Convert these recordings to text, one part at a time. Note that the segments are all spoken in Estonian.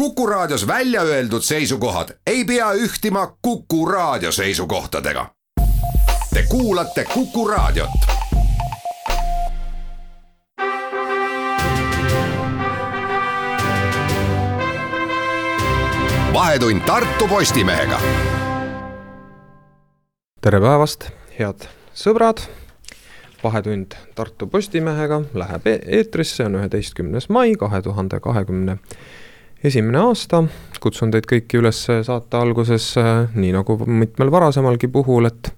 Kuku Raadios välja öeldud seisukohad ei pea ühtima Kuku Raadio seisukohtadega. Te kuulate Kuku Raadiot. vahetund Tartu Postimehega. tere päevast, head sõbrad vahetund Tartu Postimehega läheb e eetrisse, on üheteistkümnes mai kahe tuhande kahekümne esimene aasta. kutsun teid kõiki üles saate alguses, nii nagu mitmel varasemalgi puhul, et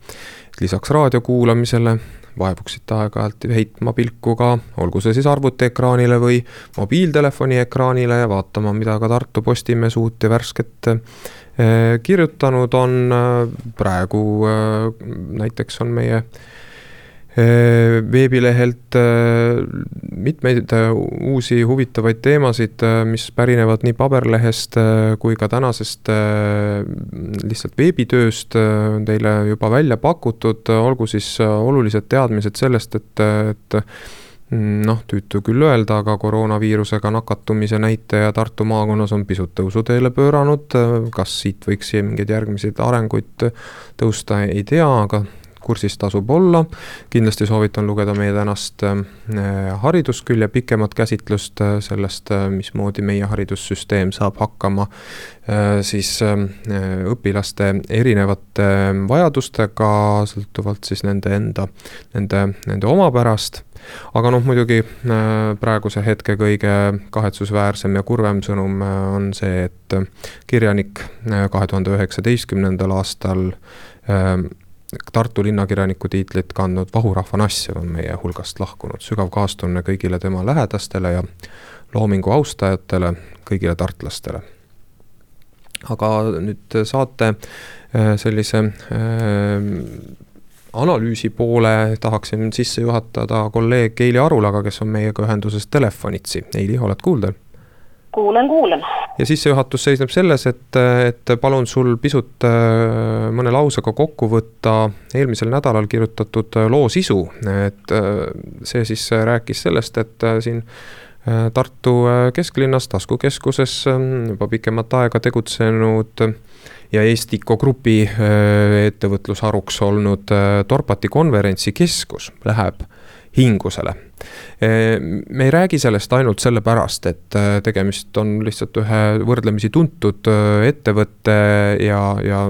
lisaks raadio kuulamisele vaevuksite aeg-ajalt heitma pilku ka, olgu see siis arvutiekraanile või mobiiltelefoni ekraanile ja vaatama, mida ka Tartu Postimees uut ja värsket eh, kirjutanud on. praegu eh, näiteks on meie Äh, veebilehelt äh, mitmeid äh, uusi huvitavaid teemasid, mis pärinevad nii paberlehest kui ka tänasest lihtsalt veebitööst teile juba välja pakutud, olgu siis olulised teadmised sellest, et, et mm, noh, tüütu küll öelda, aga koroonaviirusega nakatumise näitaja Tartu maakonnas on pisut tõusuteele pööranud. kas siit võiks mingeid järgmiseid arenguid tõusta, ei tea, aga kursis tasub olla. kindlasti soovitan lugeda meie tänast äh, hariduskülje pikemat käsitlust äh, sellest, äh, mismoodi meie haridussüsteem saab hakkama siis õpilaste erinevate vajadustega, sõltuvalt siis nende enda, nende, nende omapärast aga noh, muidugi praeguse hetke kõige kahetsusväärsem ja kurvem sõnum on see, et kirjanik kahe tuhande üheksateistkümnendal aastal Tartu linnakirjaniku tiitlit kandnud Vahurahva Nassjev on meie hulgast lahkunud, sügav kaastunne kõigile tema lähedastele ja loomingu austajatele, kõigile tartlastele. aga nüüd saate äh, sellise äh, analüüsi poole tahaksin sisse juhatada kolleeg Eili Arulaga, kes on meiega ühenduses telefonitsi. Eili, oled kuuldel? Kuulen, kuulen. ja sissejuhatus seisneb selles, et, et palun sul pisut äh, mõne lausega kokku võtta eelmisel nädalal kirjutatud loo sisu, et äh, see siis rääkis sellest, et äh, siin Tartu kesklinnas, taskukeskuses juba pikemat aega tegutsenud ja Estiko Grupi ettevõtlusharuks olnud Dorpati konverentsikeskus läheb hingusele. me ei räägi sellest ainult sellepärast, et äh, tegemist on lihtsalt ühe võrdlemisi tuntud äh, ettevõtte ja, ja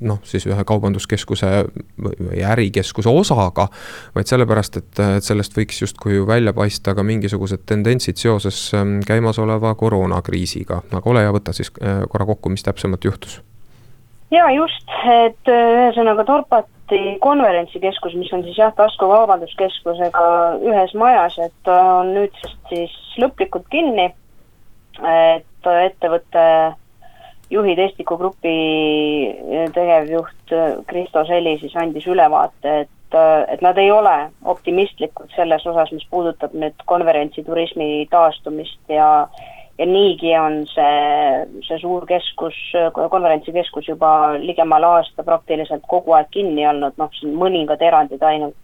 noh, siis ühe kaubanduskeskuse või ärikeskuse osaga, vaid sellepärast, et, et sellest võiks justkui välja paista ka mingisugused tendentsid seoses ähm, käimasoleva koroonakriisiga, aga ole hea, võta siis äh, korra kokku, mis täpsemalt juhtus ja just, et ühesõnaga Torpat avati konverentsikeskus, mis on siis jah, Tasku Kaubanduskeskusega ühes majas, et on nüüdsest siis lõplikult kinni. et ettevõtte juhid, Estiku Grupi tegevjuht Kristo Seli siis andis ülevaate, et, et nad ei ole optimistlikud selles osas, mis puudutab nüüd konverentsiturismi taastumist ja ja niigi on see, see suur keskus, konverentsikeskus juba ligemale aasta praktiliselt kogu aeg kinni olnud, noh, siin mõningad erandid ainult.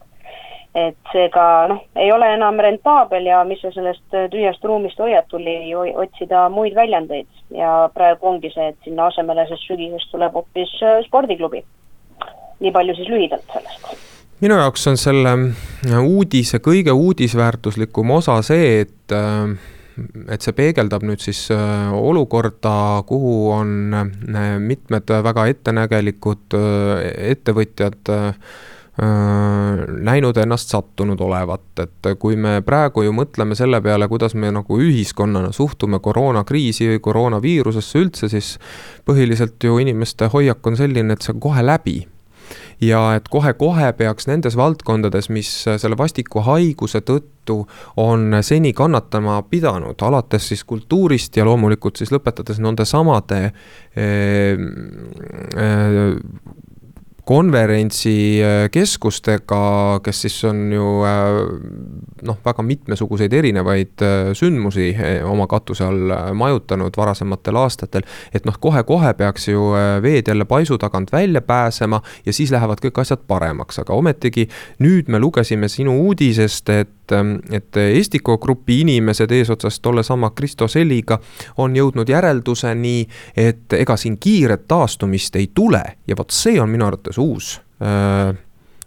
et seega noh, ei ole enam rentaabel ja mis sa sellest tühjast ruumist hoiad, tuli otsida muid väljandeid ja praegu ongi see, et sinna asemele siis sügisest tuleb hoopis äh, spordiklubi. nii palju siis lühidalt sellest minu jaoks on selle uudise kõige uudisväärtuslikum osa see, et äh, et see peegeldab nüüd siis äh, olukorda, kuhu on äh, mitmed väga ettenägelikud äh, ettevõtjad näinud ennast sattunud olevat, et kui me praegu ju mõtleme selle peale, kuidas me nagu ühiskonnana suhtume koroonakriisi või koroonaviirusesse üldse, siis põhiliselt ju inimeste hoiak on selline, et see on kohe läbi ja et kohe-kohe peaks nendes valdkondades, mis selle vastiku haiguse tõttu on seni kannatama pidanud, alates siis kultuurist ja loomulikult siis lõpetades nende samade eh, eh, konverentsikeskustega, kes siis on ju noh, väga mitmesuguseid erinevaid sündmusi oma katuse all majutanud varasematel aastatel. et noh, kohe-kohe peaks ju veed jälle paisu tagant välja pääsema ja siis lähevad kõik asjad paremaks, aga ometigi nüüd me lugesime sinu uudisest, et et Estico Grupi inimesed eesotsas tollesama Kristo Selliga on jõudnud järelduseni, et ega siin kiiret taastumist ei tule ja vot see on minu arvates uus äh,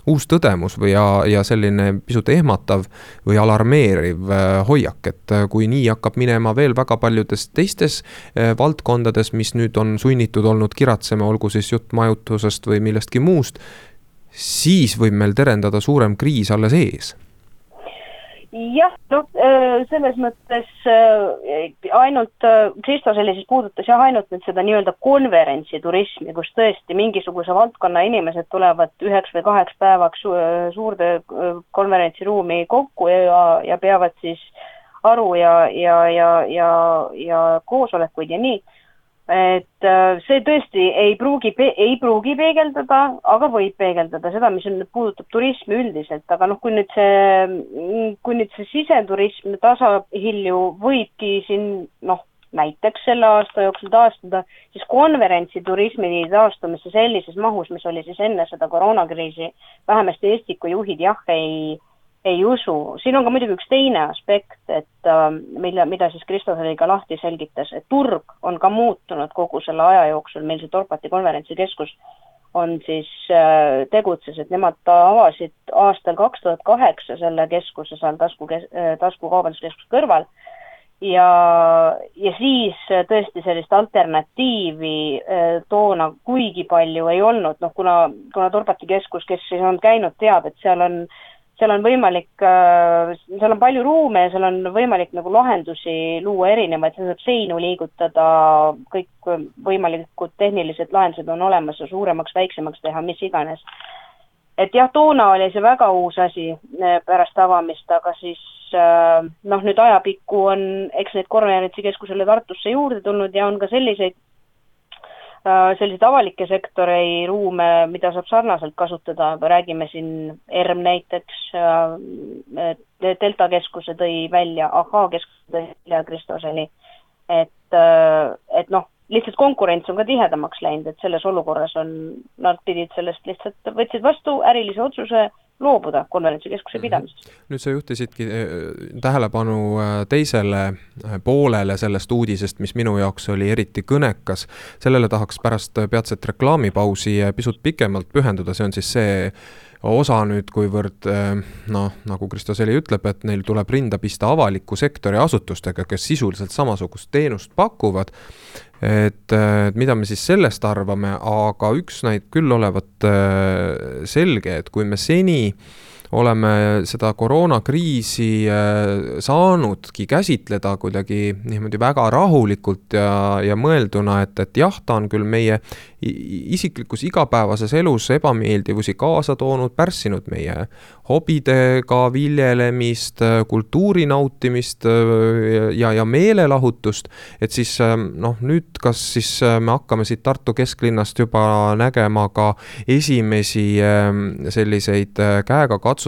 uus tõdemus või ja, ja selline pisut ehmatav või alarmeeriv hoiak, et kui nii hakkab minema veel väga paljudes teistes valdkondades, mis nüüd on sunnitud olnud kiratsema, olgu siis jutt majutusest või millestki muust, siis võib meil terendada suurem kriis alles ees jah, noh, selles mõttes äh, ainult, äh, Kristo selle siis puudutas jah, ainult nüüd seda nii-öelda konverentsiturismi, kus tõesti mingisuguse valdkonna inimesed tulevad üheks või kaheks päevaks suurde konverentsiruumi kokku ja, ja peavad siis aru ja, ja, ja, ja, ja koosolekuid ja nii et äh, see tõesti ei pruugi, ei pruugi peegeldada, aga võib peegeldada seda, mis on, puudutab turismi üldiselt, aga noh, kui nüüd see, kui nüüd see siseturism tasahilju võibki siin noh, näiteks selle aasta jooksul taastuda, siis konverentsiturismi taastumisse sellises mahus, mis oli siis enne seda koroonakriisi, vähemasti Estiku juhid jah, ei ei usu, siin on ka muidugi üks teine aspekt, et äh, mille, mida siis Kristoferi ka lahti selgitas, et turg on ka muutunud kogu selle aja jooksul, meil see Dorpati konverentsikeskus on siis äh, tegutses, et nemad avasid aastal kaks tuhat kaheksa selle keskuse seal tasku äh,, Tasku Kaubanduskeskuse kõrval. Ja, ja siis tõesti sellist alternatiivi äh, toona kuigi palju ei olnud, noh kuna, kuna Dorpati keskus, kes siis on käinud, teab, et seal on äh, seal on võimalik, äh, seal on palju ruume ja seal on võimalik nagu lahendusi luua erinevaid, seal saab seinu liigutada, kõik võimalikud tehnilised lahendused on olemas suuremaks, väiksemaks teha, mis iganes. et jah, toona oli see väga uus asi äh, pärast avamist, aga siis äh, noh, nüüd ajapikku on, eks neid konverentsikeskusele Tartusse juurde tulnud ja on ka selliseid selliseid avalikke sektori ruume, mida saab sarnaselt kasutada, räägime siin ERM näiteks, äh, Delta keskuse tõi välja, Ahhaa keskuse tõi välja Kristoseni, et, äh, et noh, lihtsalt konkurents on ka tihedamaks läinud, et selles olukorras on, nad pidid sellest lihtsalt, võtsid vastu ärilise otsuse loobuda konverentsikeskuse mhm. pidamisest. nüüd sa juhtisidki äh, tähelepanu äh, teisele äh, poolele sellest uudisest, mis minu jaoks oli eriti kõnekas. sellele tahaks pärast peatset reklaamipausi pisut pikemalt pühenduda, see on siis see osa nüüd, kuivõrd noh, nagu Kristo Seli ütleb, et neil tuleb rinda pista avaliku sektori asutustega, kes sisuliselt samasugust teenust pakuvad et mida me siis sellest arvame, aga üks näib küll olevat äh, selge, et kui me seni oleme seda koroonakriisi äh, saanudki käsitleda kuidagi niimoodi väga rahulikult ja, ja mõelduna, et, et jah, ta on küll meie isiklikus igapäevases elus ebameeldivusi kaasa toonud, pärssinud meie hobidega viljelemist, kultuuri nautimist äh, ja, ja meelelahutust, et siis äh, noh, nüüd kas siis äh, me hakkame siit Tartu kesklinnast juba nägema ka esimesi selliseid käegakatsutavaid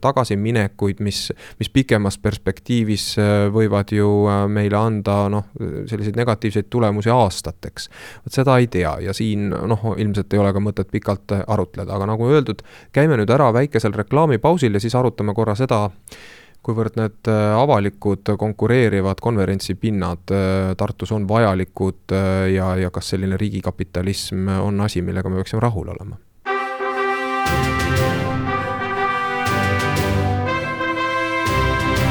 tagasiminekuid, mis, mis pikemas perspektiivis võivad ju meile anda noh, selliseid negatiivseid tulemusi aastateks. vot seda ei tea ja siin noh, ilmselt ei ole ka mõtet pikalt arutleda, aga nagu öeldud, käime nüüd ära väikesel reklaamipausil ja siis arutame korra seda, kuivõrd need äh, avalikud konkureerivad konverentsipinnad äh, Tartus on vajalikud äh, ja, ja kas selline riigikapitalism on asi, millega me peaksime rahul olema?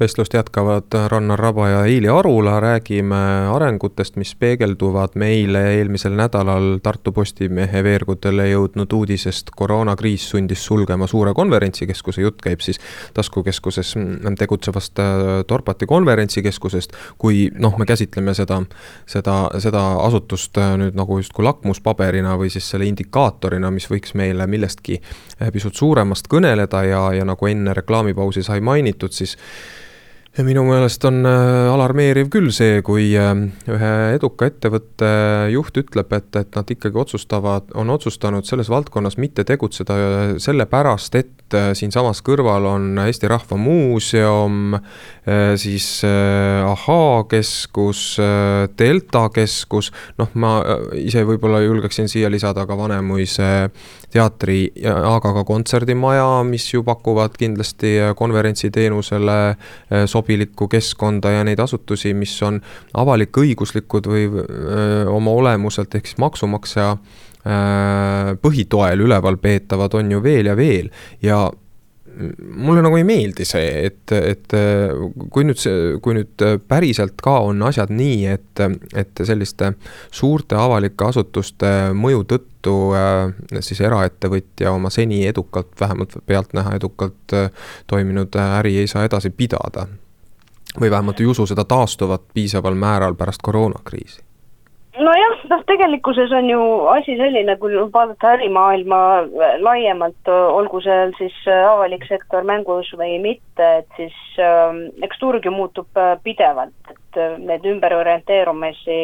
vestlust jätkavad Rannar Raba ja Iili Arula, räägime arengutest, mis peegelduvad meile eelmisel nädalal Tartu Postimehe veergudele jõudnud uudisest. koroonakriis sundis sulgema suure konverentsikeskuse, jutt käib siis taskukeskuses tegutsevast äh, Dorpati konverentsikeskusest. kui noh, me käsitleme seda, seda, seda asutust äh, nüüd nagu justkui lakmuspaberina või siis selle indikaatorina, mis võiks meile millestki äh, pisut suuremast kõneleda ja, ja nagu enne reklaamipausi sai mainitud, siis minu meelest on äh, alarmeeriv küll see, kui äh, ühe eduka ettevõtte juht ütleb, et, et nad ikkagi otsustavad, on otsustanud selles valdkonnas mitte tegutseda äh, sellepärast, et siinsamas kõrval on Eesti Rahva Muuseum, siis Ahhaa keskus, Delta keskus, noh, ma ise võib-olla julgeksin siia lisada ka Vanemuise teatri, aga ka kontserdimaja, mis ju pakuvad kindlasti konverentsiteenusele sobivat sobilikku keskkonda ja neid asutusi, mis on avalik-õiguslikud või öö, oma olemuselt ehk siis maksumaksja põhitoel üleval peetavad, on ju veel ja veel. Ja mulle nagu ei meeldi see, et, et kui nüüd see, kui nüüd päriselt ka on asjad nii, et, et selliste suurte avalike asutuste mõju tõttu siis eraettevõtja oma seni edukalt, vähemalt pealtnäha edukalt toiminud äri ei saa edasi pidada või vähemalt ei usu seda taastuvat piisaval määral pärast koroonakriisi? Nojah, noh tegelikkuses on ju asi selline, kui vaadata ärimaailma laiemalt, olgu seal siis avalik sektor mängus või mitte, et siis äh, eks turg ju muutub äh, pidevalt, et äh, need ümberorienteerumisi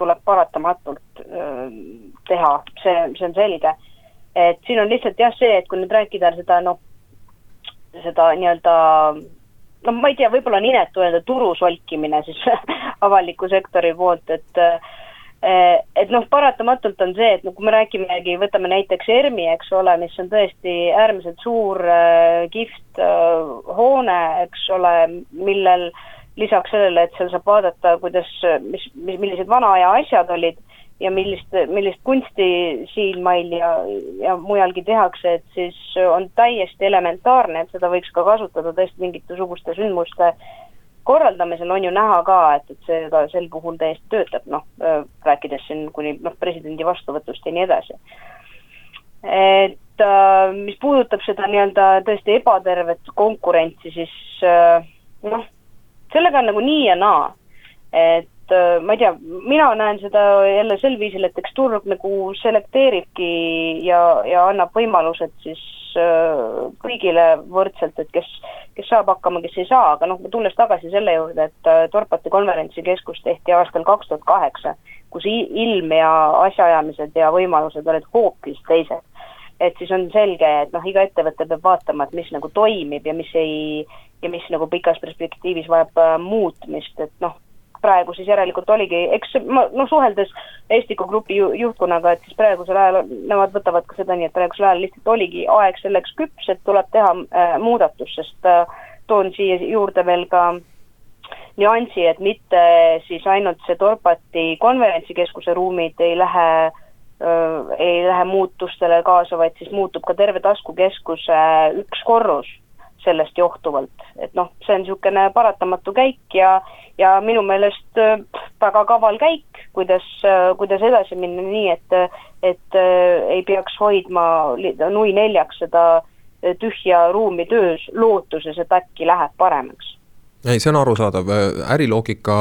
tuleb paratamatult äh, teha, see, see on selge. et siin on lihtsalt jah see, et kui nüüd rääkida seda noh, seda nii-öelda noh, ma ei tea, võib-olla on inetu öelda turu solkimine siis avaliku sektori poolt, et eh, et noh, paratamatult on see, et no kui me räägimegi, võtame näiteks ERMi, eks ole, mis on tõesti äärmiselt suur äh, kihvt äh, hoone, eks ole, millel lisaks sellele, et seal saab vaadata, kuidas, mis, mis, millised vana aja asjad olid ja millist, millist kunsti siinmail ja, ja mujalgi tehakse, et siis on täiesti elementaarne, et seda võiks ka kasutada tõesti mingisuguste sündmuste korraldamisel on ju näha ka, et, et see ka sel puhul täiesti töötab, noh, rääkides siin kuni noh, presidendi vastuvõtust ja nii edasi. et mis puudutab seda nii-öelda tõesti ebatervet konkurentsi, siis noh, sellega on nagu nii ja naa, et ma ei tea, mina näen seda jälle sel viisil, et eks turg nagu selekteeribki ja, ja annab võimalused siis kõigile võrdselt, et kes, kes saab hakkama, kes ei saa, aga noh, tulles tagasi selle juurde, et äh, Dorpati konverentsikeskus tehti aastal kaks tuhat kaheksa, kus ilm ja asjaajamised ja võimalused olid hoopis teised. et siis on selge, et noh, iga ettevõte peab vaatama, et mis nagu toimib ja mis ei, ja mis nagu pikas perspektiivis vajab muutmist, et noh, praegu siis järelikult oligi, eks ma noh, suheldes Estiku grupi ju, juhtkonnaga, et siis praegusel ajal nemad võtavad ka seda nii, et praegusel ajal lihtsalt oligi aeg selleks küps, et tuleb teha äh, muudatus, sest äh, toon siia juurde veel ka nüansi, et mitte siis ainult see Dorpati konverentsikeskuse ruumid ei lähe äh, ei lähe muutustele kaasa, vaid siis muutub ka terve taskukeskuse üks korrus sellest johtuvalt, et noh, see on niisugune paratamatu käik ja ja minu meelest äh, väga kaval käik, kuidas, äh, kuidas edasi minna nii, et et äh, ei peaks hoidma nui neljaks seda tühja ruumi töös lootuses, et äkki läheb paremaks. Ei, see on arusaadav, äriloogika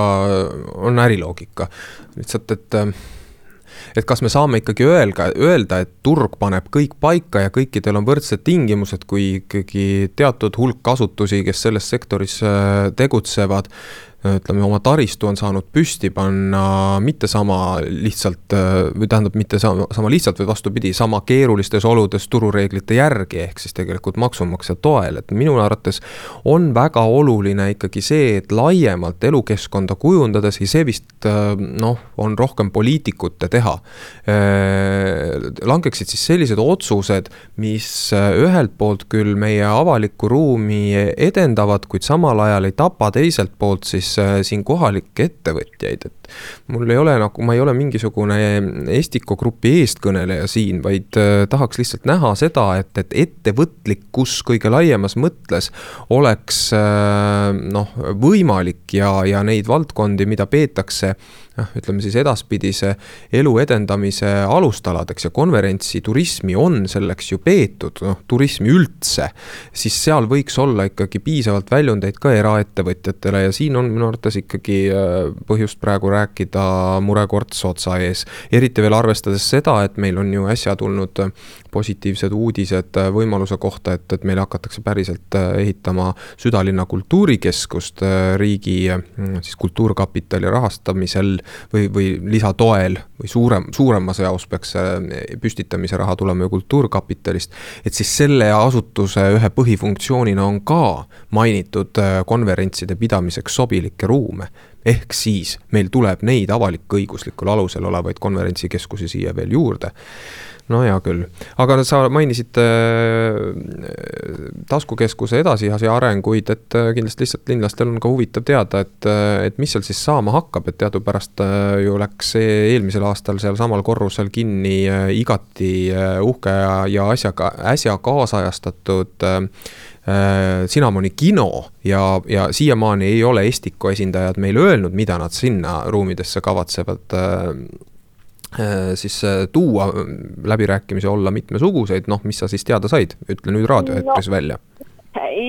on äriloogika, lihtsalt et et kas me saame ikkagi öelda, öelda, et turg paneb kõik paika ja kõikidel on võrdsed tingimused, kui ikkagi teatud hulk asutusi, kes selles sektoris tegutsevad, ütleme, oma taristu on saanud püsti panna mitte sama lihtsalt või tähendab, mitte sama, sama lihtsalt, vaid vastupidi, sama keerulistes oludes turureeglite järgi, ehk siis tegelikult maksumaksja toel, et minu arvates on väga oluline ikkagi see, et laiemalt elukeskkonda kujundades ja see vist noh, on rohkem poliitikute teha, langeksid siis sellised otsused, mis ühelt poolt küll meie avalikku ruumi edendavad, kuid samal ajal ei tapa teiselt poolt siis siis äh, siin kohalikke ettevõtjaid, et mul ei ole nagu, ma ei ole mingisugune Estiko grupi eestkõneleja siin, vaid äh, tahaks lihtsalt näha seda, et, et ettevõtlikkus kõige laiemas mõttes oleks äh, noh, võimalik ja, ja neid valdkondi, mida peetakse noh, ütleme siis edaspidise elu edendamise alustaladeks ja konverentsi, turismi on selleks ju peetud, noh, turismi üldse, siis seal võiks olla ikkagi piisavalt väljundeid ka eraettevõtjatele ja siin on minu arvates ikkagi äh, põhjust praegu rääkida murekorts otsa ees. eriti veel arvestades seda, et meil on ju äsja tulnud positiivsed uudised võimaluse kohta, et, et meil hakatakse päriselt ehitama südalinna kultuurikeskust riigi siis kultuurkapitali rahastamisel või, või lisatoel või suurem, suuremas jaos peaks püstitamise raha tulema ju kultuurkapitalist. et siis selle asutuse ühe põhifunktsioonina on ka mainitud konverentside pidamiseks sobilikke ruume. Ehk siis meil tuleb neid avalik-õiguslikul alusel olevaid konverentsikeskusi siia veel juurde no hea küll, aga sa mainisid äh, taskukeskuse edasisi arenguid, et äh, kindlasti lihtsalt linlastel on ka huvitav teada, et, äh, et mis seal siis saama hakkab, et teadupärast ju läks eelmisel aastal sealsamal korrusel kinni igati uhke ja, ja asjaga, äsja kaasajastatud Sinamoni kino ja, ja siiamaani ei ole Estiko esindajad meile öelnud, mida nad sinna ruumidesse kavatsevad siis äh, tuua, läbirääkimisi olla mitmesuguseid, noh, mis sa siis teada said, ütle nüüd raadioeetris no. välja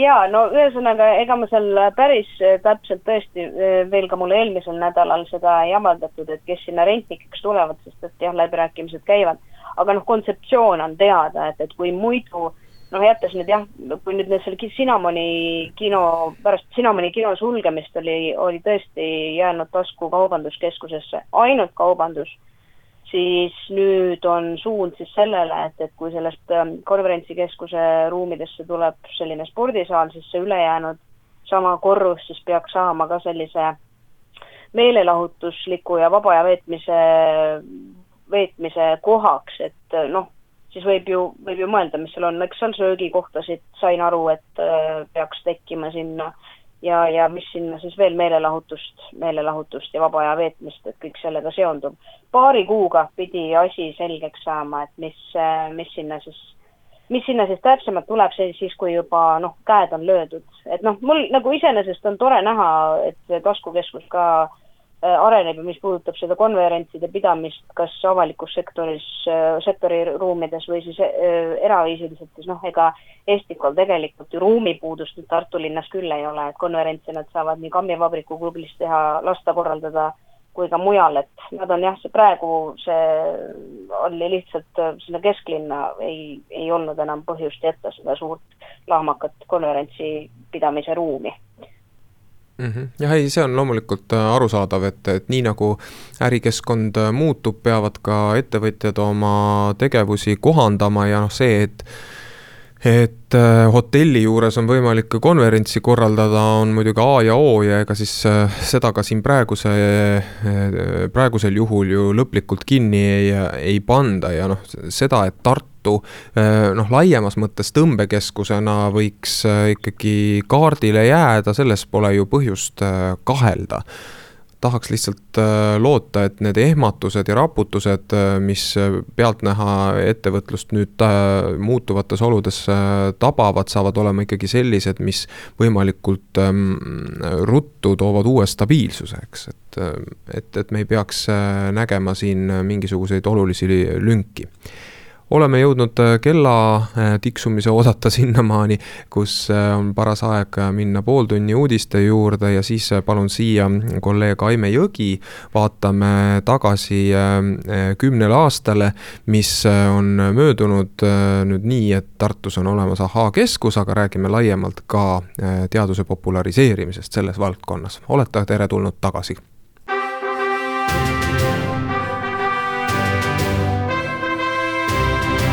jaa, no ühesõnaga, ega ma seal päris täpselt tõesti veel ka mulle eelmisel nädalal seda ei avaldatud, et kes sinna rentnikeks tulevad, sest et jah, läbirääkimised käivad. aga noh, kontseptsioon on teada, et, et kui muidu noh, jättes nüüd jah, kui nüüd selle Cinnamoni kino, pärast Cinnamoni kino sulgemist oli, oli tõesti jäänud tasku kaubanduskeskusesse ainult kaubandus, siis nüüd on suund siis sellele, et, et kui sellest ähm, konverentsikeskuse ruumidesse tuleb selline spordisaal, siis see ülejäänud sama korrus siis peaks saama ka sellise meelelahutusliku ja vaba aja veetmise, veetmise kohaks, et noh, siis võib ju, võib ju mõelda, mis seal on, eks seal söögikohtasid sain aru, et äh, peaks tekkima sinna ja, ja mis sinna siis veel meelelahutust, meelelahutust ja vaba aja veetmist, et kõik sellega seondub. paari kuuga pidi asi selgeks saama, et mis, mis sinna siis, mis sinna siis täpsemalt tuleb, see siis, kui juba noh, käed on löödud. et noh, mul nagu iseenesest on tore näha, et taskukeskus ka Äh, areneb ja mis puudutab seda konverentside pidamist kas avalikus sektoris, äh, sektori ruumides või siis äh, eraviisiliselt, siis noh, ega Estikul tegelikult ju ruumipuudust nüüd Tartu linnas küll ei ole, et konverentse nad saavad nii Kammivabriku klubis teha, lasta korraldada kui ka mujal, et nad on jah, see praegu, see oli lihtsalt sinna kesklinna ei, ei olnud enam põhjust jätta seda suurt lahmakat konverentsi pidamise ruumi mm. -hmm. jah, ei, see on loomulikult äh, arusaadav, et, et nii nagu ärikeskkond äh, muutub, peavad ka ettevõtjad oma tegevusi kohandama ja noh, see, et et äh, hotelli juures on võimalik konverentsi korraldada, on muidugi A ja O ja ega siis seda ka siin praeguse praegusel juhul ju lõplikult kinni ei, ei panda ja noh, seda, et Tartu äh, noh, laiemas mõttes tõmbekeskusena võiks äh, ikkagi kaardile jääda, selles pole ju põhjust äh, kahelda. Tahaks lihtsalt loota, et need ehmatused ja raputused, mis äh, pealtnäha ettevõtlust nüüd muutuvates oludes tabavad, saavad olema ikkagi sellised, mis võimalikult ähm, ruttu toovad uue stabiilsuse, eks, et, et, et me ei peaks nägema siin mingisuguseid olulisi lünki oleme jõudnud äh, kella äh, tiksumise oodata sinnamaani, kus äh, on paras aeg minna pooltunni uudiste juurde ja siis palun siia kolleeg Aime Jõgi. vaatame tagasi kümnele aastale, mis on möödunud nüüd nii, et Tartus on olemas ahhaa-keskus, aga räägime laiemalt ka teaduse populariseerimisest selles valdkonnas. olete teretulnud tagasi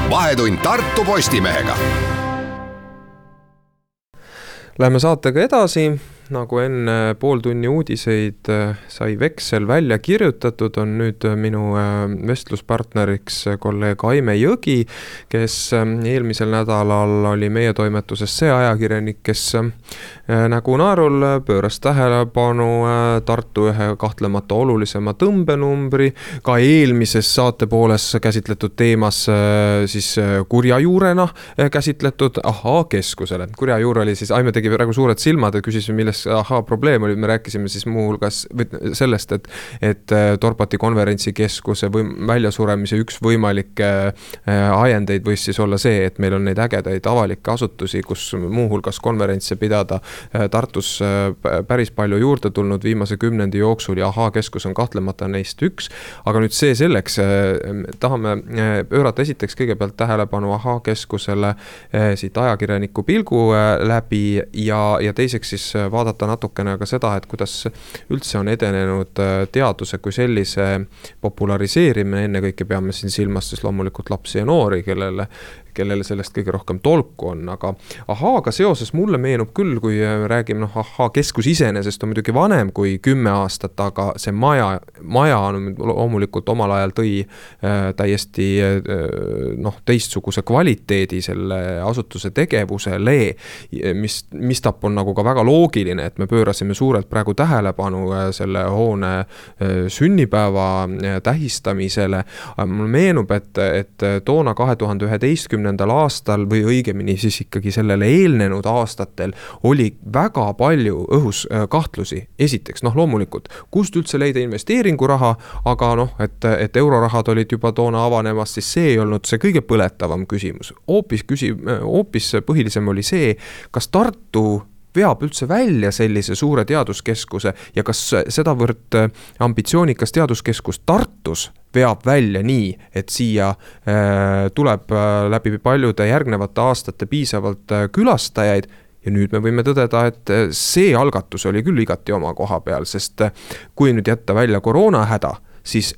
vahetund Tartu Postimehega. Läheme saatega edasi nagu enne pooltunni uudiseid äh, sai veksel välja kirjutatud, on nüüd äh, minu äh, vestluspartneriks kolleeg Aime Jõgi, kes eelmisel nädalal oli meie toimetuses see ajakirjanik, kes nägu naerul pööras tähelepanu Tartu ühe kahtlemata olulisema tõmbenumbri, ka eelmises saatepooles käsitletud teemas siis kurja juurena käsitletud ahhaa-keskusele. kurja juur oli siis, Aime tegi praegu suured silmad ja küsis, milles milles ahaa probleem oli, me rääkisime siis muuhulgas sellest, et, et Dorpati konverentsikeskuse või väljasuremise üks võimalikke ajendeid võis siis olla see, et meil on neid ägedaid avalikke asutusi, kus muuhulgas konverentse pidada Tartus päris palju juurde tulnud viimase kümnendi jooksul ja Ahaa keskus on kahtlemata neist üks. aga nüüd see selleks, tahame pöörata esiteks kõigepealt tähelepanu Ahaa keskusele siit ajakirjaniku pilgu läbi ja, ja teiseks siis vaadata natukene ka seda, et kuidas üldse on edenenud teaduse kui sellise populariseerimine, ennekõike peame siin silmas siis loomulikult lapsi ja noori, kellele, kellele sellest kõige rohkem tolku on, aga ahhaaga seoses mulle meenub küll, kui räägime, noh, ahhaa keskus iseenesest on muidugi vanem kui kümme aastat, aga see maja, maja on loomulikult omal ajal tõi äh, täiesti äh, noh, teistsuguse kvaliteedi selle asutuse tegevusele, mis, mistap on nagu ka väga loogiline, et me pöörasime suurelt praegu tähelepanu äh, selle hoone sünnipäeva tähistamisele. mulle meenub, et, et toona kahe tuhande üheteistkümnendal kümnendal aastal või õigemini siis ikkagi sellele eelnenud aastatel oli väga palju õhus äh, kahtlusi. esiteks noh, loomulikult, kust üldse leida investeeringuraha, aga noh, et, et eurorahad olid juba toona avanemas, siis see ei olnud see kõige põletavam küsimus. hoopis küsi-, hoopis põhilisem oli see, kas Tartu veab üldse välja sellise suure teaduskeskuse ja kas sedavõrd ambitsioonikas teaduskeskus Tartus veab välja nii, et siia äh, tuleb äh, läbi paljude järgnevate aastate piisavalt äh, külastajaid? Ja nüüd me võime tõdeda, et see algatus oli küll igati oma koha peal, sest kui nüüd jätta välja koroonahäda, siis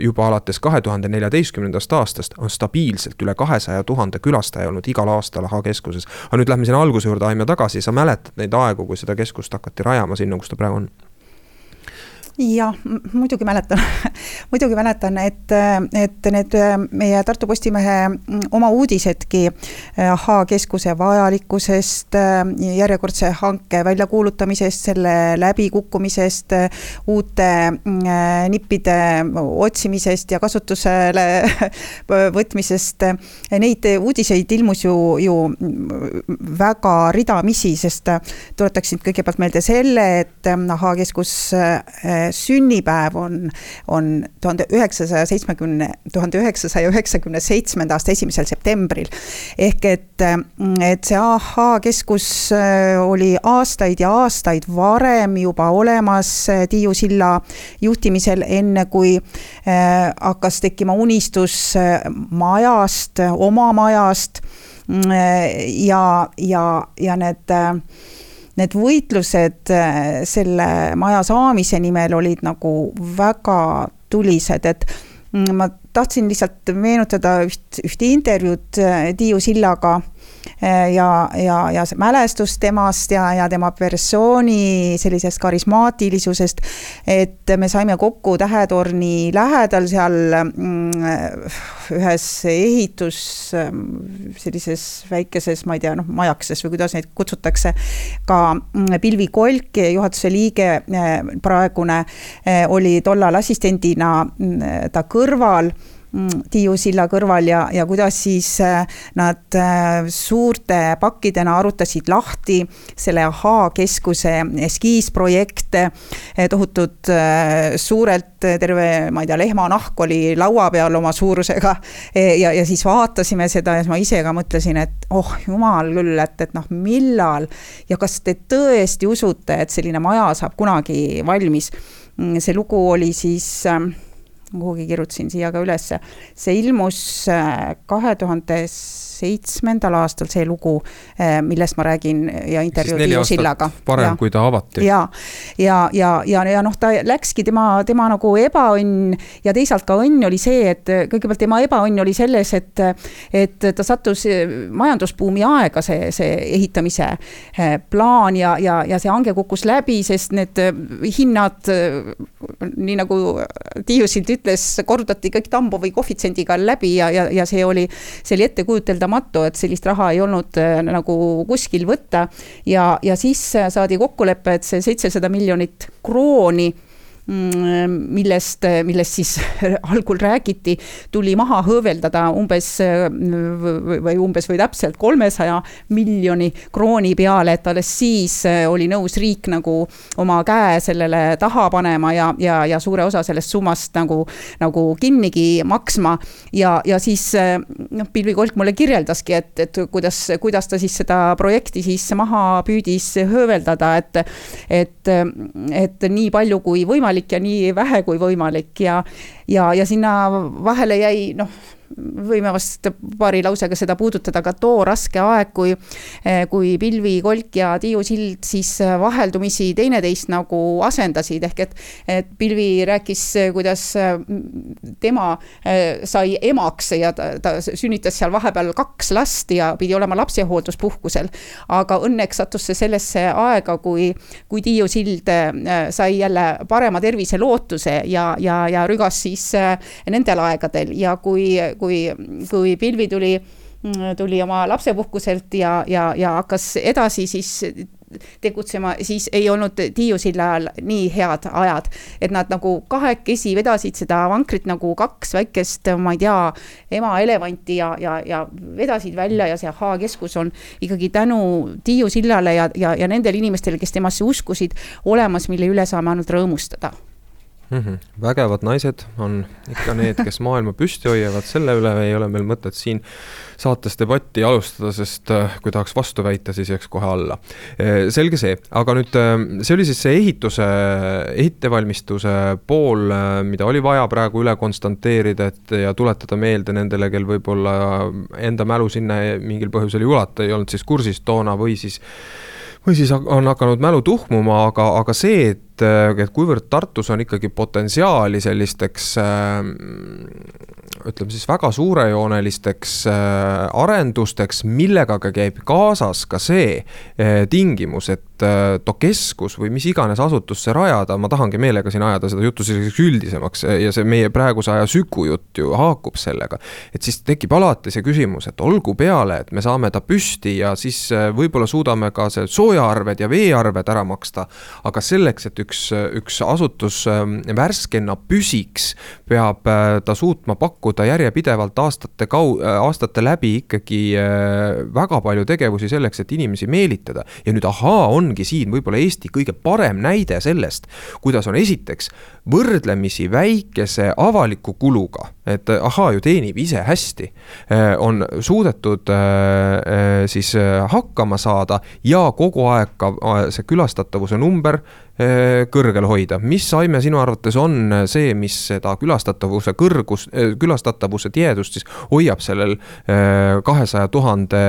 juba alates kahe tuhande neljateistkümnendast aastast on stabiilselt üle kahesaja tuhande külastaja olnud igal aastal Ahaa keskuses. aga nüüd lähme sinna alguse juurde, Aimja, tagasi, sa mäletad neid aegu, kui seda keskust hakati rajama sinna, kus ta praegu on? Jah, muidugi mäletan muidugi mäletan, et, et need meie Tartu Postimehe oma uudisedki Ahaa keskuse vajalikkusest, järjekordse hanke väljakuulutamisest, selle läbikukkumisest, uute nippide otsimisest ja kasutusele võtmisest. Neid uudiseid ilmus ju, ju väga ridamisi, sest tuletaksin kõigepealt meelde selle, et Ahaa keskus sünnipäev on, on tuhande üheksasaja seitsmekümne, tuhande üheksasaja üheksakümne seitsmenda aasta esimesel septembril. ehk et, et see ahhaa-keskus äh, oli aastaid ja aastaid varem juba olemas äh, Tiiu silla juhtimisel, enne kui äh, hakkas tekkima unistus majast, oma majast ja, ja, ja need need võitlused äh, selle maja saamise nimel olid nagu väga tulised, et mm, ma tahtsin lihtsalt meenutada üht, ühte intervjuud äh, Tiiu Sillaga ja, ja, ja see mälestus temast ja, ja tema persooni sellisest karismaatilisusest. et me saime kokku Tähetorni lähedal seal mm, ühes ehitus, sellises väikeses, ma ei tea, noh, majakeses või kuidas neid kutsutakse. ka mm, Pilvi Kolk, juhatuse liige, eh, praegune, eh, oli tollal assistendina mm, ta kõrval Tiiu silla kõrval ja, ja kuidas siis äh, nad äh, suurte pakkidena arutasid lahti selle Ahaa keskuse eskiisprojekte. Äh, tohutud suurelt terve, ma ei tea, lehmanahk oli laua peal oma suurusega. ja, ja siis vaatasime seda ja siis ma ise ka mõtlesin, et oh jumal küll, et, et noh, millal ja kas te tõesti usute, et selline maja saab kunagi valmis. Mm, see lugu oli siis kuhugi kirjutasin siia ka ülesse. see ilmus äh, kahe tuhande seitsmendal aastal see lugu, äh, millest ma räägin ja intervjuu Tiiu Sillaga. varem, kui ta avati. ja, ja, ja, ja, ja noh, ta läkski tema, tema nagu ebaõnn ja teisalt ka õnn oli see, et kõigepealt tema ebaõnn oli selles, et, et ta sattus majandusbuumi aega, see, see ehitamise äh, plaan ja, ja, ja see hange kukkus läbi, sest need hinnad, nii nagu Tiiu siit ütles, korrutati kõik Tambovi koefitsiendiga läbi ja, ja, ja see oli, see oli ettekujuteldamatu, et sellist raha ei olnud äh, nagu kuskil võtta. ja, ja siis saadi kokkulepe, et see seitsesada miljonit krooni millest, millest siis algul räägiti, tuli maha hõõveldada umbes või umbes või täpselt kolmesaja miljoni krooni peale, et alles siis oli nõus riik nagu oma käe sellele taha panema ja, ja, ja suure osa sellest summast nagu, nagu kinnigi maksma. ja, ja siis noh, Pilvi Kolk mulle kirjeldaski, et, et kuidas, kuidas ta siis seda projekti siis maha püüdis hõõveldada, et, et, et nii palju kui võimalik võimalik ja nii vähe kui võimalik ja, ja, ja sinna vahele jäi noh võime vast paari lausega seda puudutada, ka too raske aeg, kui, eh, kui Pilvi Kolk ja Tiiu Sild siis eh, vaheldumisi teineteist nagu asendasid, ehk et, et Pilvi rääkis, kuidas eh, tema sai emaks ja ta, ta sünnitas seal vahepeal kaks last ja pidi olema lapsehoolduspuhkusel. aga õnneks sattus see sellesse aega, kui, kui Tiiu Sild sai jälle parema terviselootuse ja, ja, ja rügas siis nendel aegadel ja kui, kui, kui Pilvi tuli, tuli oma lapsepuhkuselt ja, ja, ja hakkas edasi siis tegutsema, siis ei olnud Tiiu silla ajal nii head ajad. et nad nagu kahekesi vedasid seda vankrit nagu kaks väikest, ma ei tea, ema elevanti ja, ja, ja vedasid välja ja see Ahhaa keskus on ikkagi tänu Tiiu sillale ja, ja, ja nendele inimestele, kes temasse uskusid, olemas, mille üle saame ainult rõõmustada mm. -hmm. vägevad naised on ikka need, kes maailma püsti hoiavad, selle üle ei ole meil mõtet siin saates debatti alustada, sest äh, kui tahaks vastu väita, siis jääks kohe alla. Äh, selge see, aga nüüd äh, see oli siis see ehituse, ettevalmistuse pool, mida oli vaja praegu üle konstanteerida, et ja tuletada meelde nendele, kel võib-olla enda mälu sinna mingil põhjusel ei ulata, ei olnud siis kursis toona või siis või siis on hakanud mälu tuhmuma, aga, aga see, et, et kuivõrd Tartus on ikkagi potentsiaali sellisteks äh, ütleme siis väga suurejoonelisteks äh, arendusteks, millega ka käib kaasas ka see äh, tingimus, et äh, too keskus või mis iganes asutusse rajada, ma tahangi meelega siin ajada seda juttu selliseks üldisemaks ja see meie praeguse aja sükujutt ju haakub sellega. et siis tekib alati see küsimus, et olgu peale, et me saame ta püsti ja siis võib-olla suudame ka see soojaarved ja veearved ära maksta. aga selleks, et üks, üks asutus värskena püsiks, peab ta suutma pakkuda järjepidevalt aastate kau-, aastate läbi ikkagi äh, väga palju tegevusi selleks, et inimesi meelitada. ja nüüd ahaa, ongi siin võib-olla Eesti kõige parem näide sellest, kuidas on esiteks võrdlemisi väikese avaliku kuluga, et ahaa ju teenib ise hästi, äh, on suudetud äh, siis hakkama saada ja kogu aeg ka see külastatavuse number Äh, kõrgel hoida. mis aime sinu arvates on see, mis seda külastatavuse kõrgus, äh, külastatavuse tihedust siis hoiab sellel äh, kahesaja tuhande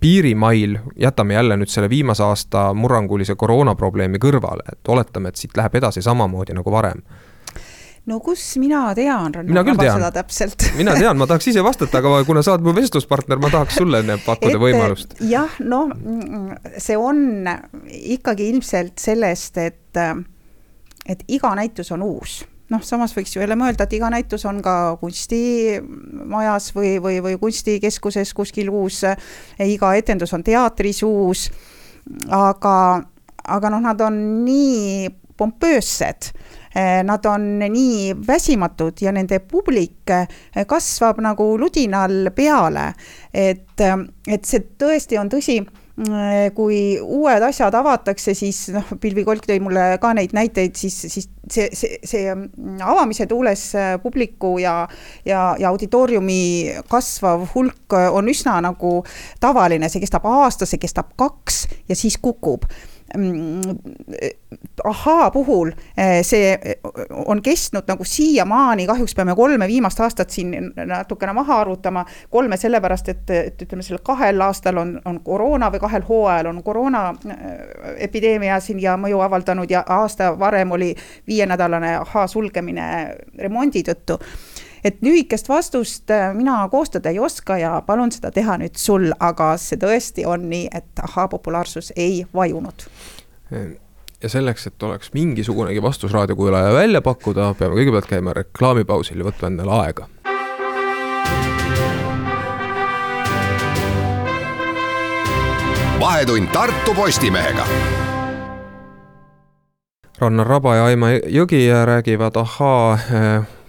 piirimail, jätame jälle nüüd selle viimase aasta murrangulise koroonaprobleemi kõrvale, et oletame, et siit läheb edasi samamoodi nagu varem no kus mina tean, Ranno, seda täpselt. Mina tean, ma tahaks ise vastata, aga kuna sa oled mu vestluspartner, ma tahaks sulle pakkuda võimalust. jah, noh, see on ikkagi ilmselt sellest, et, et iga näitus on uus. Noh, samas võiks ju jälle mõelda, et iga näitus on ka kunstimajas või, või, või kunstikeskuses kuskil uus, iga etendus on teatris uus, aga, aga noh, nad on nii pompöössed. Eh, nad on nii väsimatud ja nende publik eh, kasvab nagu ludinal peale. et, eh, et see tõesti on tõsi kui uued asjad avatakse, siis noh, Pilvi Kolk tõi mulle ka neid näiteid, siis, siis see, see, see mm, avamise tuules publiku ja, ja, ja auditooriumi kasvav hulk on üsna nagu tavaline, see kestab aasta, see kestab kaks ja siis kukub Mm, ahaa puhul eh, see on kestnud nagu siiamaani, kahjuks peame kolme viimast aastat siin natukene maha arvutama, kolme sellepärast, et, et ütleme, sellel kahel aastal on, on koroona või kahel hooajal on koroona eh, epideemia siin ja mõju avaldanud ja aasta varem oli viienädalane ahaa sulgemine remondi tõttu et lühikest vastust äh, mina koostada ei oska ja palun seda teha nüüd sul, aga see tõesti on nii, et ahhaa populaarsus ei vajunud ja selleks, et oleks mingisugunegi vastus raadiokuulaja välja pakkuda, peame kõigepealt käima reklaamipausil ja võtma endale aega. vahetund Tartu Postimehega Rannar Raba ja Aima Jõgi räägivad ahaa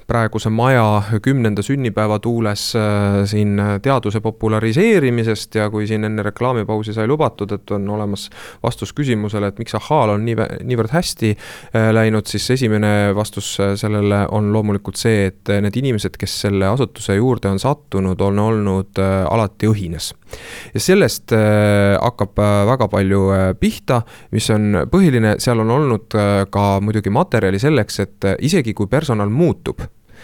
praeguse maja kümnenda sünnipäeva tuules äh, siin teaduse populariseerimisest ja kui siin enne reklaamipausi sai lubatud, et on olemas vastus küsimusele, et miks ahhaal on nii, niivõrd hästi äh, läinud, siis esimene vastus äh, sellele on loomulikult see, et need inimesed, kes selle asutuse juurde on sattunud, on olnud alati õhines. ja sellest hakkab väga palju pihta, mis on põhiline, seal on olnud ka muidugi materjali selleks, et isegi kui personal muutub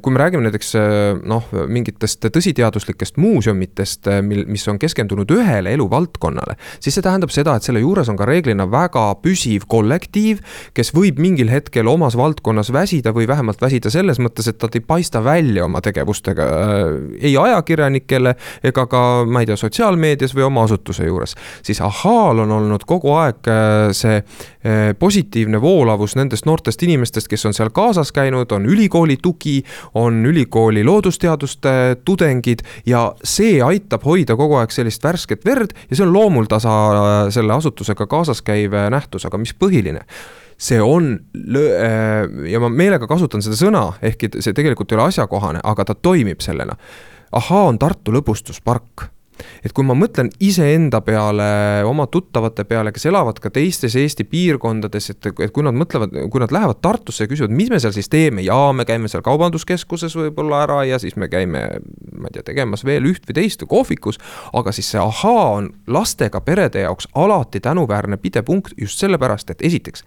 kui me räägime näiteks äh, noh, mingitest tõsiteaduslikest muuseumitest, äh, mil, mis on keskendunud ühele eluvaldkonnale, siis see tähendab seda, et selle juures on ka reeglina väga püsiv kollektiiv, kes võib mingil hetkel omas valdkonnas väsida või vähemalt väsida selles mõttes, et nad ei paista välja oma tegevustega ei ajakirjanikele ega ka, ma ei tea, sotsiaalmeedias või oma asutuse juures. siis ahhaal on olnud kogu aeg see positiivne voolavus nendest noortest inimestest, kes on seal kaasas käinud, on ülikooli tugi on ülikooli loodusteaduste tudengid ja see aitab hoida kogu aeg sellist värsket verd ja see on loomuldasa selle asutusega kaasas käiv nähtus, aga mis põhiline? See on, äh, ja ma meelega kasutan seda sõna, ehkki see tegelikult ei ole asjakohane, aga ta toimib sellena. ahaa, on Tartu lõbustuspark et kui ma mõtlen iseenda peale, oma tuttavate peale, kes elavad ka teistes Eesti piirkondades, et, et kui nad mõtlevad, kui nad lähevad Tartusse ja küsivad, mis me seal siis teeme, jaa, me käime seal kaubanduskeskuses võib-olla ära ja siis me käime, ma ei tea, tegemas veel üht või teist kohvikus, aga siis see ahaa on lastega perede jaoks alati tänuväärne pidepunkt just sellepärast, et esiteks,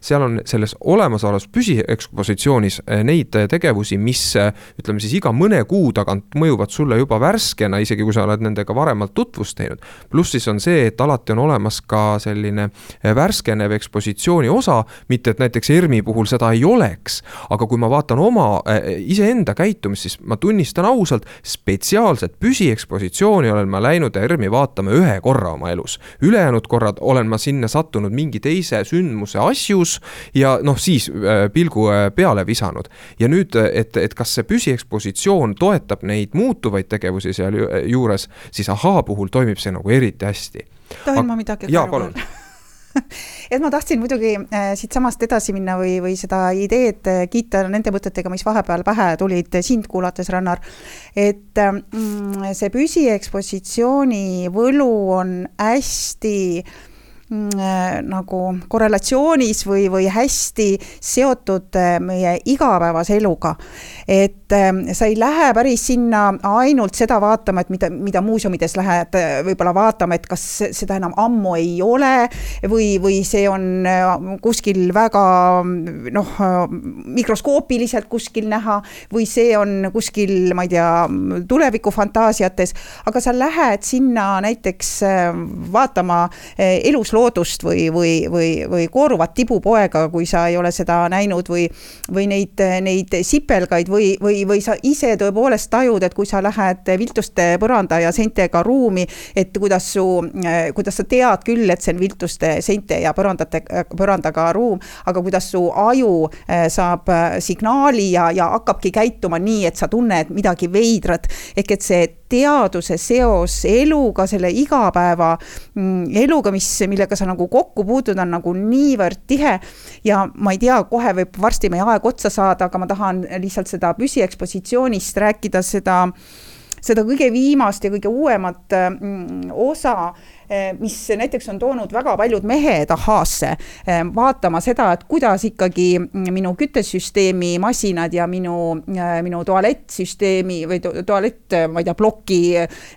seal on selles olemasolevas püsiekspositsioonis eh, neid tegevusi, mis eh, ütleme siis iga mõne kuu tagant mõjuvad sulle juba värskena, isegi kui sa oled nende nendega varemalt tutvust teinud. pluss siis on see, et alati on olemas ka selline eh, värskenev ekspositsiooni osa, mitte et näiteks ERMi puhul seda ei oleks, aga kui ma vaatan oma eh, iseenda käitumist, siis ma tunnistan ausalt, spetsiaalset püsiekspositsiooni olen ma läinud ERMi vaatama ühe korra oma elus. ülejäänud korrad olen ma sinna sattunud mingi teise sündmuse asjus ja noh, siis eh, pilgu peale visanud. ja nüüd, et, et kas see püsiekspositsioon toetab neid muutuvaid tegevusi sealjuures, siis ahaa puhul toimib see nagu eriti hästi. tohin ma midagi? jaa, palun et ma tahtsin muidugi äh, siitsamast edasi minna või, või seda ideed äh, kiita nende mõtetega, mis vahepeal pähe tulid sind kuulates, Rannar. et mm, see püsiekspositsiooni võlu on hästi äh, nagu korrelatsioonis või, või hästi seotud meie igapäevase eluga. et et sa ei lähe päris sinna ainult seda vaatama, et mida, mida muuseumides lähed võib-olla vaatama, et kas seda enam ammu ei ole või, või see on äh, kuskil väga noh, mikroskoopiliselt kuskil näha või see on kuskil, ma ei tea, tulevikufantaasiates, aga sa lähed sinna näiteks äh, vaatama äh, elusloodust või, või, või, või kooruvat tibupoega, kui sa ei ole seda näinud või, või neid, neid sipelgaid või, või või, või sa ise tõepoolest tajud, et kui sa lähed viltuste põranda ja seintega ruumi, et kuidas su, kuidas sa tead küll, et see on viltuste seinte ja põrandate, põrandaga ruum, aga kuidas su aju eh, saab eh, signaali ja, ja hakkabki käituma nii, et sa tunned midagi veidrat. ehk et see teaduse seos eluga, selle igapäeva mm, eluga, mis, millega sa nagu kokku puutud, on nagu niivõrd tihe. ja ma ei tea, kohe võib varsti meie aeg otsa saada, aga ma tahan lihtsalt seda püsiekspositsioonist rääkida, seda seda kõige viimast ja kõige uuemat mm, osa mis näiteks on toonud väga paljud mehed ahhaasse eh, vaatama seda, et kuidas ikkagi minu küttesüsteemi masinad ja minu, eh, minu tualettsüsteemi või tualett, ma ei tea, ploki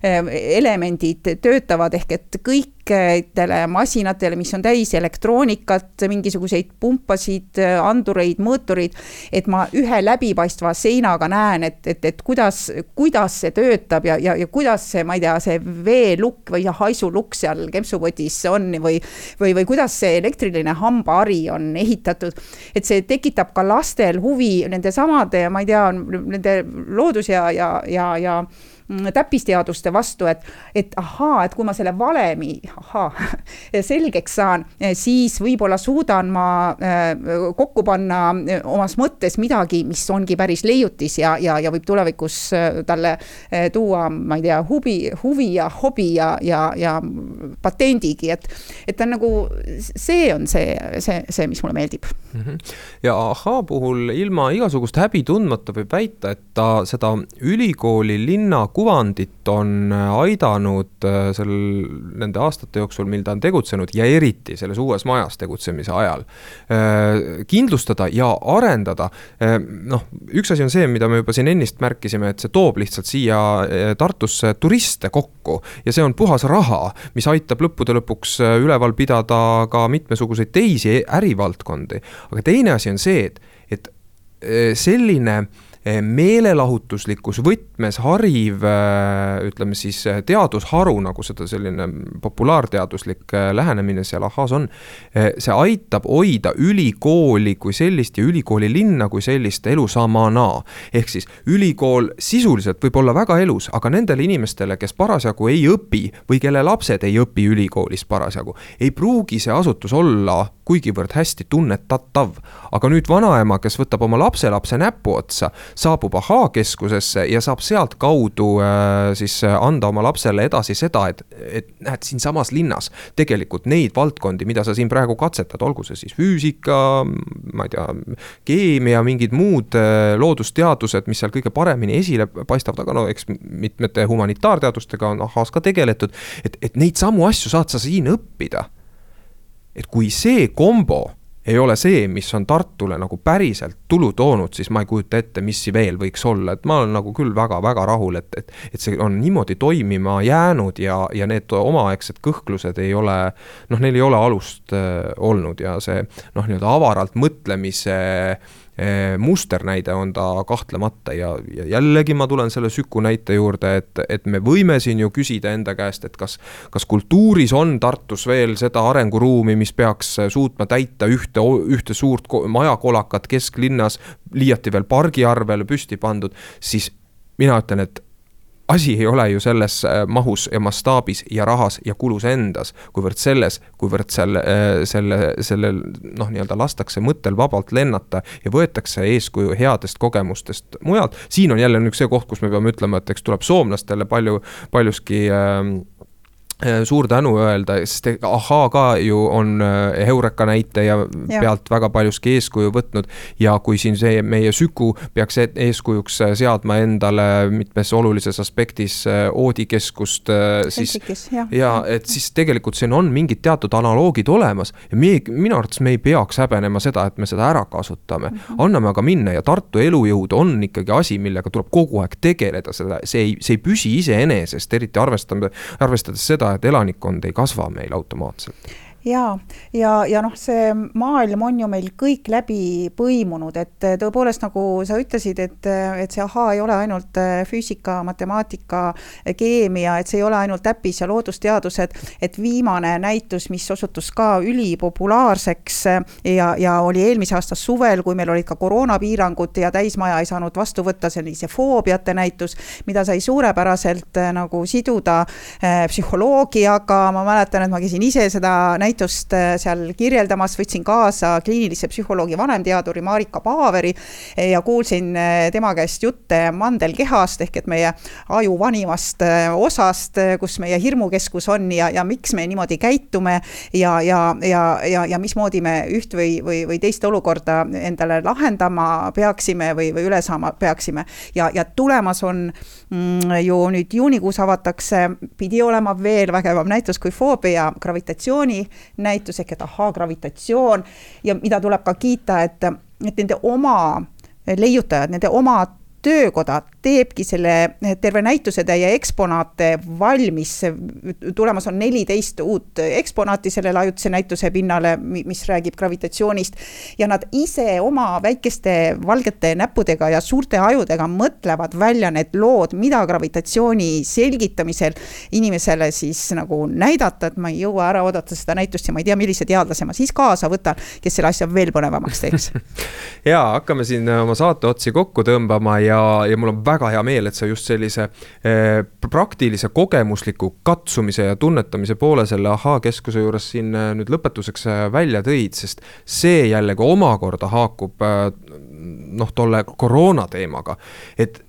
elemendid töötavad, ehk et kõik kõikidele masinatele, mis on täis elektroonikat, mingisuguseid pumpasid, andureid, mõõtureid, et ma ühe läbipaistva seinaga näen, et, et, et kuidas, kuidas see töötab ja, ja, ja kuidas see, ma ei tea, see veelukk või haisulukk seal kempsupotis on või, või, või kuidas see elektriline hambahari on ehitatud. et see tekitab ka lastel huvi nende samade, ma ei tea, nende loodus ja, ja, ja, ja täppisteaduste vastu, et, et ahaa, et kui ma selle valemi, ahaa, selgeks saan, siis võib-olla suudan ma kokku panna omas mõttes midagi, mis ongi päris leiutis ja, ja, ja võib tulevikus talle tuua, ma ei tea, huvi, huvi ja hobi ja, ja, ja patendigi, et, et ta on nagu, see on see, see, see, mis mulle meeldib mm. -hmm. ja ahhaa puhul ilma igasugust häbi tundmata võib väita, et ta seda ülikooli linna kuvandit on aidanud äh, sel, nende aastate jooksul, mil ta on tegutsenud ja eriti selles uues majas tegutsemise ajal, äh, kindlustada ja arendada. Äh, noh, üks asi on see, mida me juba siin ennist märkisime, et see toob lihtsalt siia Tartusse turiste kokku ja see on puhas raha, mis aitab lõppude lõpuks üleval pidada ka mitmesuguseid teisi ärivaldkondi. aga teine asi on see, et, et selline meelelahutuslikus võtmes hariv, eh, ütleme siis eh, teadusharu, nagu seda selline populaarteaduslik lähenemine seal ahhaas on. see aitab hoida ülikooli kui sellist ja ülikooli linna kui sellist elusamana. ehk siis ülikool sisuliselt võib olla väga elus, aga nendele inimestele, kes parasjagu ei õpi või kelle lapsed ei õpi ülikoolis parasjagu, ei pruugi see asutus olla kuigivõrd hästi tunnetatav. aga nüüd vanaema, kes võtab oma lapselapse näpuotsa, saabub ahhaa-keskusesse ja saab sealtkaudu äh, siis äh, anda oma lapsele edasi seda, et, et näed, siinsamas linnas tegelikult neid valdkondi, mida sa siin praegu katsetad, olgu see siis füüsika, ma ei tea, keemia, mingid muud äh, loodusteadused, mis seal kõige paremini esile paistavad, aga no eks mitmete humanitaarteadustega on ahhaas ka tegeletud, et, et neid samu asju saad sa siin õppida. Et kui see kombo ei ole see, mis on Tartule nagu päriselt tulu toonud, siis ma ei kujuta ette, mis veel võiks olla, et ma olen nagu küll väga-väga rahul, et, et. et see on niimoodi toimima jäänud ja, ja need omaaegsed kõhklused ei ole, noh, neil ei ole alust äh, olnud ja see noh, nii-öelda avaralt mõtlemise äh, musternäide on ta kahtlemata ja, ja jällegi ma tulen selle Süku näite juurde, et, et me võime siin ju küsida enda käest, et kas, kas kultuuris on Tartus veel seda arenguruumi, mis peaks suutma täita ühte, ühte suurt majakolakat kesklinnas, liiati veel pargi arvele püsti pandud, siis mina ütlen, et asi ei ole ju selles äh, mahus ja mastaabis ja rahas ja kulus endas, kuivõrd selles, kuivõrd seal äh, selle, sellel noh, nii-öelda lastakse mõttel vabalt lennata ja võetakse eeskuju headest kogemustest mujalt. siin on jälle nüüd see koht, kus me peame ütlema, et eks tuleb soomlastele palju, paljuski Äh, suur tänu öelda, sest ahhaa ka ju on äh, Heureka näite ja, ja pealt väga paljuski eeskuju võtnud. ja kui siin see meie Süku peaks e-, eeskujuks äh, seadma endale mitmes olulises aspektis oodikeskust, siis. ja, ja, et siis tegelikult siin on mingid teatud analoogid olemas ja me, minu arvates me ei peaks häbenema seda, et me seda ära kasutame. -hmm. anname aga minna ja Tartu elujõud on ikkagi asi, millega tuleb kogu aeg tegeleda, seda, see ei, see ei püsi iseenesest, eriti arvestame, arvestades seda, et elanikkond ei kasva meil automaatselt ja, ja, ja noh, see maailm on ju meil kõik läbi põimunud, et tõepoolest, nagu sa ütlesid, et, et see ahaa ei ole ainult füüsika, matemaatika, keemia, et see ei ole ainult täppis- ja loodusteadused, et viimane näitus, mis osutus ka ülipopulaarseks ja, ja oli eelmise aasta suvel, kui meil olid ka koroonapiirangud ja täismaja ei saanud vastu võtta, see oli see foobiate näitus, mida sai suurepäraselt nagu siduda psühholoogiaga, ma mäletan, et ma käisin ise seda näitust näitust äh, seal kirjeldamas, võtsin kaasa kliinilise psühholoogi vanemteaduri Marika Paaveri äh, ja kuulsin äh, tema käest jutte mandelkehast ehk et meie aju vanimast osast, kus meie hirmukeskus on ja, ja miks me niimoodi käitume ja, ja, ja, ja, ja mismoodi me üht või, või, või teist olukorda endale lahendama peaksime või, või üle saama peaksime. ja, ja tulemas on mm, ju nüüd juunikuus avatakse, pidi olema veel vägevam näitus kui foobia gravitatsiooni näitus ehk et ahaa, gravitatsioon. Ja mida tuleb ka kiita, et, et nende oma leiutajad, nende oma töökoda teebki selle terve näitusetäie eksponaate valmis. tulemas on neliteist uut eksponaati sellele ajutise näituse pinnale, mis räägib gravitatsioonist. ja nad ise oma väikeste valgete näppudega ja suurte ajudega mõtlevad välja need lood, mida gravitatsiooni selgitamisel inimesele siis nagu näidata, et ma ei jõua ära oodata seda näitust ja ma ei tea, millise teadlase ma siis kaasa võtan, kes selle asja veel põnevamaks teeks ja hakkame siin oma saate otsi kokku tõmbama ja ja, ja mul on väga hea meel, et sa just sellise eh, praktilise kogemusliku katsumise ja tunnetamise poole selle ahhaa-keskuse juures siin eh, nüüd lõpetuseks eh, välja tõid, sest see jällegi omakorda haakub noh, tolle koroona teemaga, et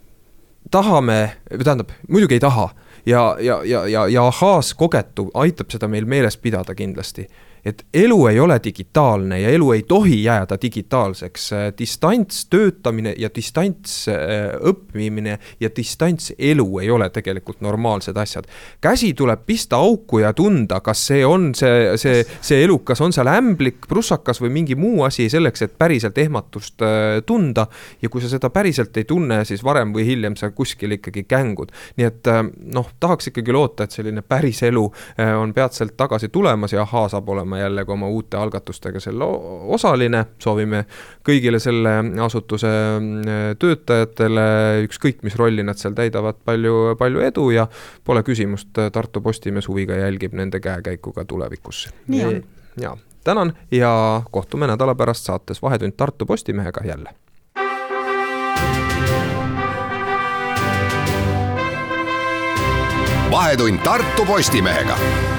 tahame, tähendab, muidugi ei taha. Ja, ja, ja, ja, ja ahhaas kogetu aitab seda meil meeles pidada kindlasti et elu ei ole digitaalne ja elu ei tohi jääda digitaalseks. distantstöötamine ja distantsõppimine ja distantselu ei ole tegelikult normaalsed asjad. käsi tuleb pista auku ja tunda, kas see on see, see, see elukas, on seal ämblik, prussakas või mingi muu asi selleks, et päriselt ehmatust äh, tunda. ja kui sa seda päriselt ei tunne, siis varem või hiljem sa kuskil ikkagi kängud. nii et äh, noh, tahaks ikkagi loota, et selline päris elu äh, on peatselt tagasi tulemas ja ahhaa saab olema olema jällegi oma uute algatustega selle osaline, soovime kõigile selle asutuse mm, töötajatele, ükskõik mis rolli nad seal täidavad, palju, palju edu ja pole küsimust, Tartu Postimees huviga jälgib nende käekäiku ka tulevikus. nii on. ja tänan ja kohtume nädala pärast saates Vahetund Tartu Postimehega jälle. vahetund Tartu Postimehega